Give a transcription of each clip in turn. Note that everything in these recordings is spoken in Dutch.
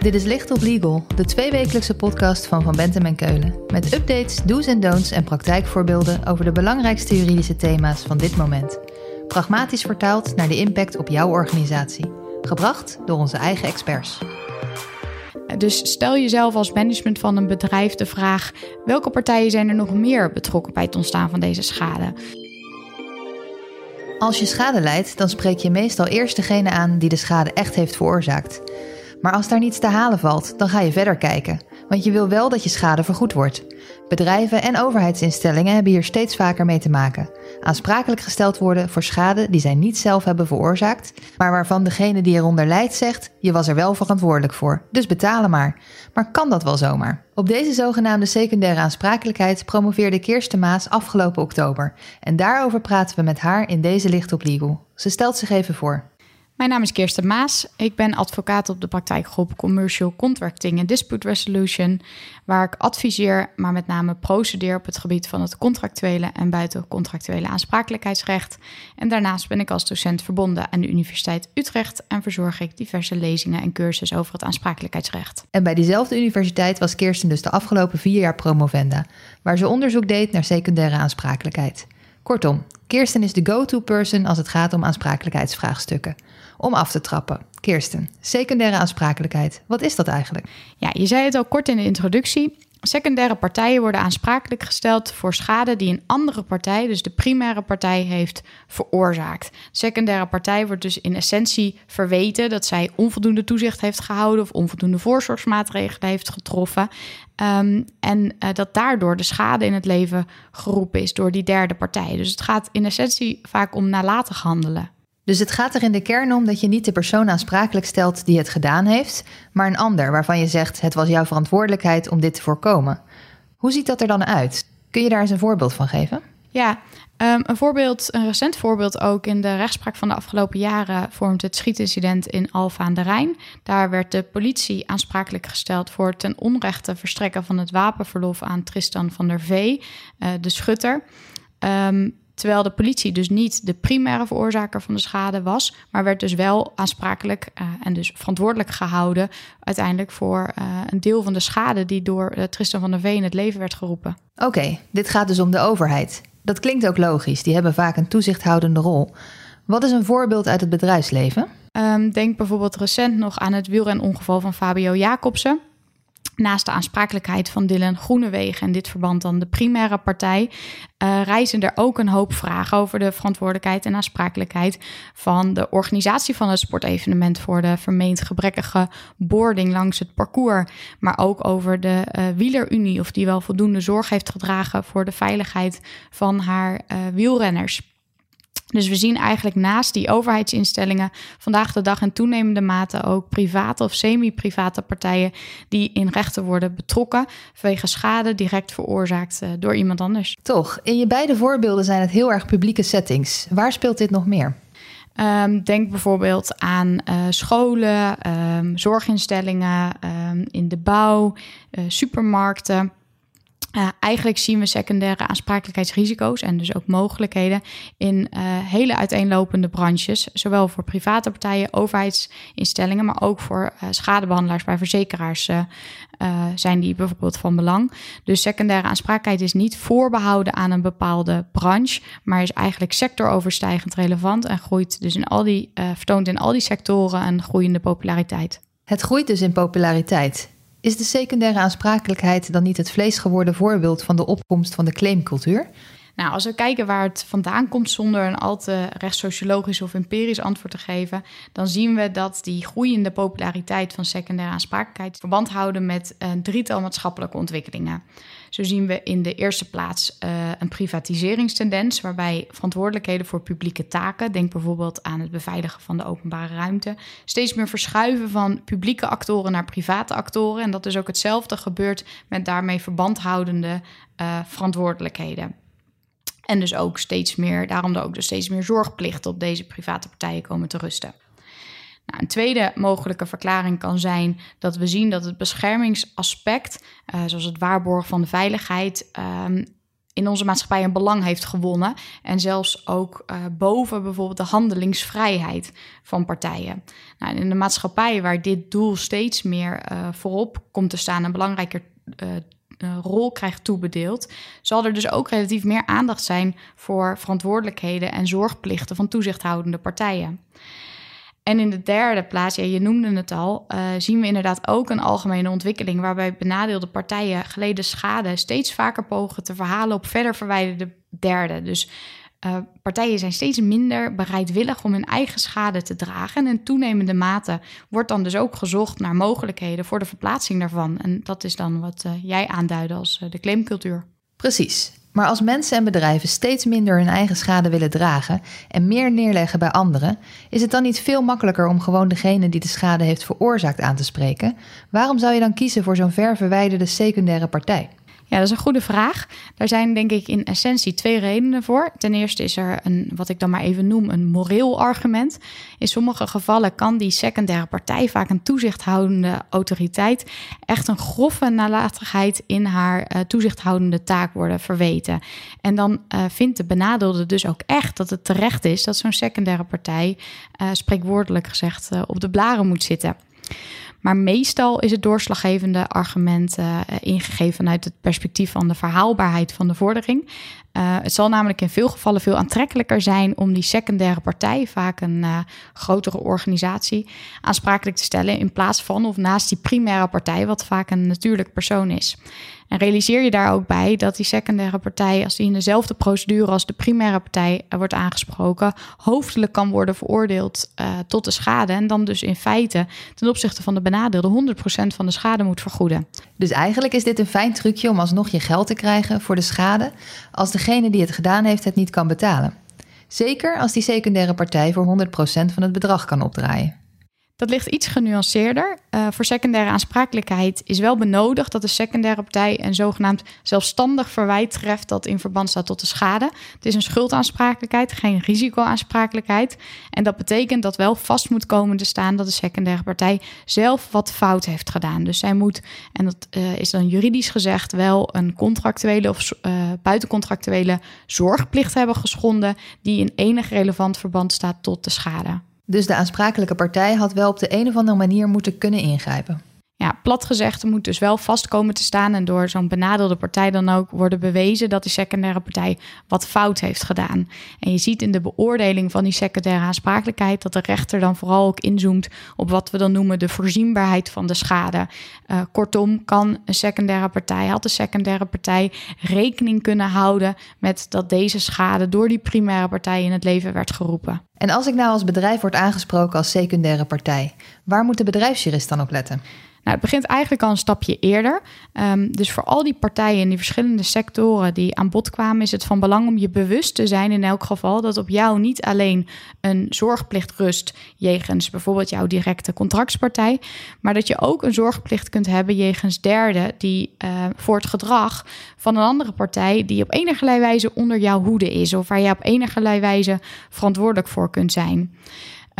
Dit is Licht op Legal, de tweewekelijkse podcast van Van Bentem en Keulen. Met updates, do's en don'ts en praktijkvoorbeelden over de belangrijkste juridische thema's van dit moment. Pragmatisch vertaald naar de impact op jouw organisatie. Gebracht door onze eigen experts. Dus stel jezelf als management van een bedrijf de vraag: welke partijen zijn er nog meer betrokken bij het ontstaan van deze schade? Als je schade leidt, dan spreek je meestal eerst degene aan die de schade echt heeft veroorzaakt. Maar als daar niets te halen valt, dan ga je verder kijken, want je wil wel dat je schade vergoed wordt. Bedrijven en overheidsinstellingen hebben hier steeds vaker mee te maken. Aansprakelijk gesteld worden voor schade die zij niet zelf hebben veroorzaakt, maar waarvan degene die eronder lijdt zegt: je was er wel verantwoordelijk voor, dus betalen maar. Maar kan dat wel zomaar? Op deze zogenaamde secundaire aansprakelijkheid promoveerde Kirsten Maas afgelopen oktober. En daarover praten we met haar in deze Licht op Legal. Ze stelt zich even voor. Mijn naam is Kirsten Maas. Ik ben advocaat op de praktijkgroep Commercial Contracting en Dispute Resolution, waar ik adviseer, maar met name procedeer op het gebied van het contractuele en buitencontractuele aansprakelijkheidsrecht. En daarnaast ben ik als docent verbonden aan de Universiteit Utrecht en verzorg ik diverse lezingen en cursussen over het aansprakelijkheidsrecht. En bij diezelfde universiteit was Kirsten dus de afgelopen vier jaar promovenda, waar ze onderzoek deed naar secundaire aansprakelijkheid. Kortom, Kirsten is de go-to person als het gaat om aansprakelijkheidsvraagstukken om af te trappen. Kirsten, secundaire aansprakelijkheid. Wat is dat eigenlijk? Ja, je zei het al kort in de introductie. Secundaire partijen worden aansprakelijk gesteld voor schade die een andere partij, dus de primaire partij, heeft veroorzaakt. Secundaire partij wordt dus in essentie verweten dat zij onvoldoende toezicht heeft gehouden of onvoldoende voorzorgsmaatregelen heeft getroffen. Um, en uh, dat daardoor de schade in het leven geroepen is door die derde partij. Dus het gaat in essentie vaak om nalatig handelen. Dus het gaat er in de kern om dat je niet de persoon aansprakelijk stelt die het gedaan heeft, maar een ander waarvan je zegt het was jouw verantwoordelijkheid om dit te voorkomen. Hoe ziet dat er dan uit? Kun je daar eens een voorbeeld van geven? Ja, um, een voorbeeld, een recent voorbeeld ook in de rechtspraak van de afgelopen jaren vormt het schietincident in Alfa aan de Rijn. Daar werd de politie aansprakelijk gesteld voor ten onrechte verstrekken van het wapenverlof aan Tristan van der Vee, uh, de schutter. Um, Terwijl de politie dus niet de primaire veroorzaker van de schade was, maar werd dus wel aansprakelijk uh, en dus verantwoordelijk gehouden uiteindelijk voor uh, een deel van de schade die door uh, Tristan van der Veen in het leven werd geroepen. Oké, okay, dit gaat dus om de overheid. Dat klinkt ook logisch, die hebben vaak een toezichthoudende rol. Wat is een voorbeeld uit het bedrijfsleven? Um, denk bijvoorbeeld recent nog aan het wielrenongeval van Fabio Jacobsen. Naast de aansprakelijkheid van Dylan Groenewegen, en dit verband dan de primaire partij, uh, reizen er ook een hoop vragen over de verantwoordelijkheid en aansprakelijkheid van de organisatie van het sportevenement voor de vermeend gebrekkige boarding langs het parcours. Maar ook over de uh, wielerunie, of die wel voldoende zorg heeft gedragen voor de veiligheid van haar uh, wielrenners. Dus we zien eigenlijk naast die overheidsinstellingen vandaag de dag in toenemende mate ook private of semi-private partijen die in rechten worden betrokken vanwege schade direct veroorzaakt uh, door iemand anders. Toch, in je beide voorbeelden zijn het heel erg publieke settings. Waar speelt dit nog meer? Um, denk bijvoorbeeld aan uh, scholen, um, zorginstellingen, um, in de bouw, uh, supermarkten. Uh, eigenlijk zien we secundaire aansprakelijkheidsrisico's en dus ook mogelijkheden in uh, hele uiteenlopende branches, zowel voor private partijen, overheidsinstellingen, maar ook voor uh, schadebehandelaars bij verzekeraars zijn die bijvoorbeeld van belang. Dus secundaire aansprakelijkheid is niet voorbehouden aan een bepaalde branche, maar is eigenlijk sectoroverstijgend relevant en groeit dus in al die, vertoont in al die sectoren een groeiende populariteit. Het groeit dus in populariteit. Is de secundaire aansprakelijkheid dan niet het vlees geworden voorbeeld van de opkomst van de claimcultuur? Nou, als we kijken waar het vandaan komt zonder een al te rechtssociologisch of empirisch antwoord te geven, dan zien we dat die groeiende populariteit van secundaire aansprakelijkheid verband houden met een drietal maatschappelijke ontwikkelingen. Zo zien we in de eerste plaats uh, een privatiseringstendens, waarbij verantwoordelijkheden voor publieke taken, denk bijvoorbeeld aan het beveiligen van de openbare ruimte, steeds meer verschuiven van publieke actoren naar private actoren. En dat is ook hetzelfde gebeurt met daarmee verband houdende uh, verantwoordelijkheden. En dus ook steeds meer, daarom ook dus steeds meer zorgplicht op deze private partijen komen te rusten. Nou, een tweede mogelijke verklaring kan zijn dat we zien dat het beschermingsaspect, uh, zoals het waarborgen van de veiligheid, um, in onze maatschappij een belang heeft gewonnen. En zelfs ook uh, boven bijvoorbeeld de handelingsvrijheid van partijen. Nou, in de maatschappij waar dit doel steeds meer uh, voorop komt te staan, een belangrijker rol krijgt toebedeeld, zal er dus ook relatief meer aandacht zijn voor verantwoordelijkheden en zorgplichten van toezichthoudende partijen. En in de derde plaats, ja, je noemde het al, uh, zien we inderdaad ook een algemene ontwikkeling waarbij benadeelde partijen geleden schade steeds vaker pogen te verhalen op verder verwijderde derden. Dus uh, partijen zijn steeds minder bereidwillig om hun eigen schade te dragen. En in toenemende mate wordt dan dus ook gezocht naar mogelijkheden voor de verplaatsing daarvan. En dat is dan wat uh, jij aanduidde als de claimcultuur. Precies. Maar als mensen en bedrijven steeds minder hun eigen schade willen dragen en meer neerleggen bij anderen, is het dan niet veel makkelijker om gewoon degene die de schade heeft veroorzaakt aan te spreken? Waarom zou je dan kiezen voor zo'n ver verwijderde secundaire partij? Ja, dat is een goede vraag. Daar zijn denk ik in essentie twee redenen voor. Ten eerste is er een, wat ik dan maar even noem, een moreel argument. In sommige gevallen kan die secundaire partij, vaak een toezichthoudende autoriteit, echt een grove nalatigheid in haar uh, toezichthoudende taak worden verweten. En dan uh, vindt de benadeelde dus ook echt dat het terecht is dat zo'n secundaire partij, uh, spreekwoordelijk gezegd, op de blaren moet zitten. Maar meestal is het doorslaggevende argument uh, ingegeven vanuit het perspectief van de verhaalbaarheid van de vordering. Uh, het zal namelijk in veel gevallen veel aantrekkelijker zijn om die secundaire partij, vaak een uh, grotere organisatie, aansprakelijk te stellen in plaats van of naast die primaire partij, wat vaak een natuurlijk persoon is. En realiseer je daar ook bij dat die secundaire partij, als die in dezelfde procedure als de primaire partij wordt aangesproken, hoofdelijk kan worden veroordeeld tot de schade. En dan dus in feite ten opzichte van de benadeelde 100% van de schade moet vergoeden. Dus eigenlijk is dit een fijn trucje om alsnog je geld te krijgen voor de schade als degene die het gedaan heeft het niet kan betalen. Zeker als die secundaire partij voor 100% van het bedrag kan opdraaien. Dat ligt iets genuanceerder. Uh, voor secundaire aansprakelijkheid is wel benodigd dat de secundaire partij een zogenaamd zelfstandig verwijt treft dat in verband staat tot de schade. Het is een schuldaanspraakelijkheid, geen risicoaanspraakelijkheid. En dat betekent dat wel vast moet komen te staan dat de secundaire partij zelf wat fout heeft gedaan. Dus zij moet, en dat uh, is dan juridisch gezegd, wel een contractuele of uh, buitencontractuele zorgplicht hebben geschonden die in enig relevant verband staat tot de schade. Dus de aansprakelijke partij had wel op de een of andere manier moeten kunnen ingrijpen. Ja, plat gezegd, er moet dus wel vast komen te staan en door zo'n benadeelde partij dan ook worden bewezen dat die secundaire partij wat fout heeft gedaan. En je ziet in de beoordeling van die secundaire aansprakelijkheid dat de rechter dan vooral ook inzoomt op wat we dan noemen de voorzienbaarheid van de schade. Uh, kortom, kan een secundaire partij, had de secundaire partij rekening kunnen houden met dat deze schade door die primaire partij in het leven werd geroepen. En als ik nou als bedrijf word aangesproken als secundaire partij, waar moet de bedrijfsjurist dan op letten? Nou, het begint eigenlijk al een stapje eerder. Um, dus voor al die partijen in die verschillende sectoren die aan bod kwamen, is het van belang om je bewust te zijn in elk geval dat op jou niet alleen een zorgplicht rust jegens bijvoorbeeld jouw directe contractspartij, maar dat je ook een zorgplicht kunt hebben jegens derden die uh, voor het gedrag van een andere partij die op enige wijze onder jouw hoede is of waar je op enige wijze verantwoordelijk voor kunt zijn.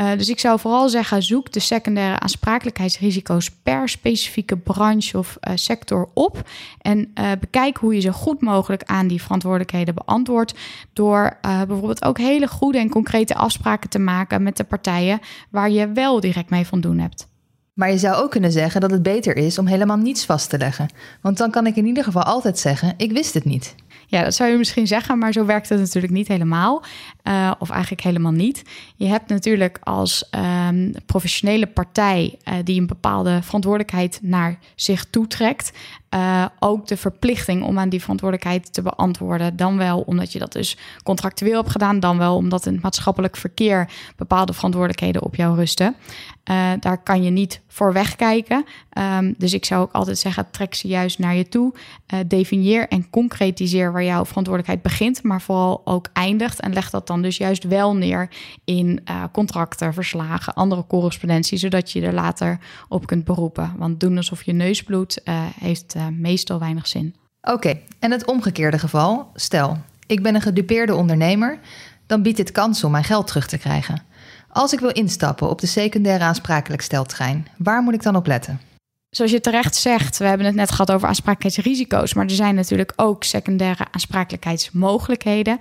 Uh, dus ik zou vooral zeggen, zoek de secundaire aansprakelijkheidsrisico's per specifieke branche of uh, sector op. En uh, bekijk hoe je zo goed mogelijk aan die verantwoordelijkheden beantwoordt. Door bijvoorbeeld ook hele goede en concrete afspraken te maken met de partijen waar je wel direct mee van doen hebt. Maar je zou ook kunnen zeggen dat het beter is om helemaal niets vast te leggen. Want dan kan ik in ieder geval altijd zeggen: ik wist het niet. Ja, dat zou je misschien zeggen, maar zo werkt het natuurlijk niet helemaal. Uh, of eigenlijk helemaal niet. Je hebt natuurlijk als um, professionele partij uh, die een bepaalde verantwoordelijkheid naar zich toetrekt, uh, ook de verplichting om aan die verantwoordelijkheid te beantwoorden. Dan wel omdat je dat dus contractueel hebt gedaan, dan wel omdat in het maatschappelijk verkeer bepaalde verantwoordelijkheden op jou rusten. Daar kan je niet voor wegkijken. Um, dus ik zou ook altijd zeggen: trek ze juist naar je toe. Definieer en concretiseer waar jouw verantwoordelijkheid begint, maar vooral ook eindigt. En leg dat dan dus juist wel neer in contracten, verslagen, andere correspondentie, zodat je er later op kunt beroepen. Want doen alsof je neus bloedt heeft uh, meestal weinig zin. Oké, en het omgekeerde geval. Stel, ik ben een gedupeerde ondernemer, dan biedt dit kans om mijn geld terug te krijgen. Als ik wil instappen op de secundaire aansprakelijksteltrein, waar moet ik dan op letten? Zoals je terecht zegt, we hebben het net gehad over aansprakelijkheidsrisico's, maar er zijn natuurlijk ook secundaire aansprakelijkheidsmogelijkheden.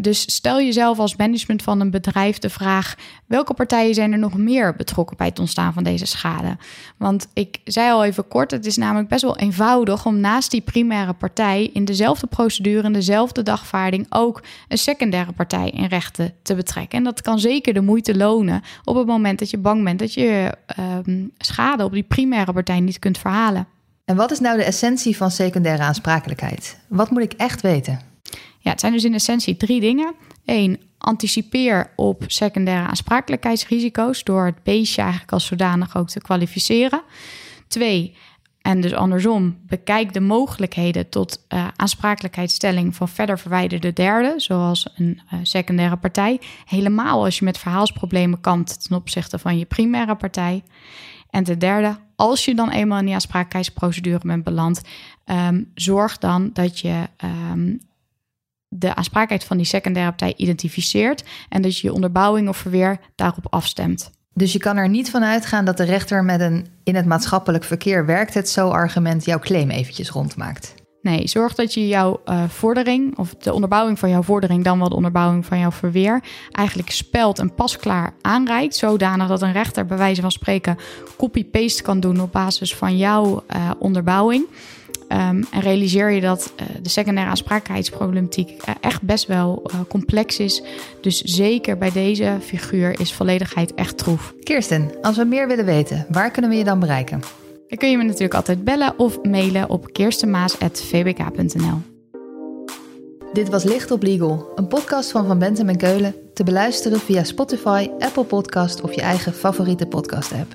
Dus stel jezelf als management van een bedrijf de vraag: welke partijen zijn er nog meer betrokken bij het ontstaan van deze schade? Want ik zei al even kort, het is namelijk best wel eenvoudig om naast die primaire partij in dezelfde procedure, in dezelfde dagvaarding ook een secundaire partij in rechten te betrekken. En dat kan zeker de moeite lonen op het moment dat je bang bent dat je ehm, schade op die primaire partij niet kunt verhalen. En wat is nou de essentie van secundaire aansprakelijkheid? Wat moet ik echt weten? Ja, het zijn dus in essentie drie dingen. Eén, anticipeer op secundaire aansprakelijkheidsrisico's door het beestje eigenlijk als zodanig ook te kwalificeren. Twee, en dus andersom, bekijk de mogelijkheden tot uh, aansprakelijkheidsstelling van verder verwijderde derden, zoals een uh, secundaire partij. Helemaal als je met verhaalsproblemen kampt ten opzichte van je primaire partij. En ten derde, als je dan eenmaal in die aansprakelijkheidsprocedure bent beland, um, zorg dan dat je um, de aansprakelijkheid van die secundaire partij identificeert en dat je je onderbouwing of verweer daarop afstemt. Dus je kan er niet van uitgaan dat de rechter met een in het maatschappelijk verkeer werkt het zo argument jouw claim eventjes rondmaakt. Nee, zorg dat je jouw uh, vordering, of de onderbouwing van jouw vordering, dan wel de onderbouwing van jouw verweer, eigenlijk spelt en pasklaar aanreikt. Zodanig dat een rechter bij wijze van spreken copy-paste kan doen op basis van jouw uh, onderbouwing. Um, en realiseer je dat uh, de secundaire aansprakelijkheidsproblematiek uh, echt best wel uh, complex is. Dus zeker bij deze figuur is volledigheid echt troef. Kirsten, als we meer willen weten, waar kunnen we je dan bereiken? Dan kun je me natuurlijk altijd bellen of mailen op kirstenmaas.vbk.nl. Dit was Licht op Legal, een podcast van Van Bentem en Keulen. Te beluisteren via Spotify, Apple Podcast of je eigen favoriete podcast-app.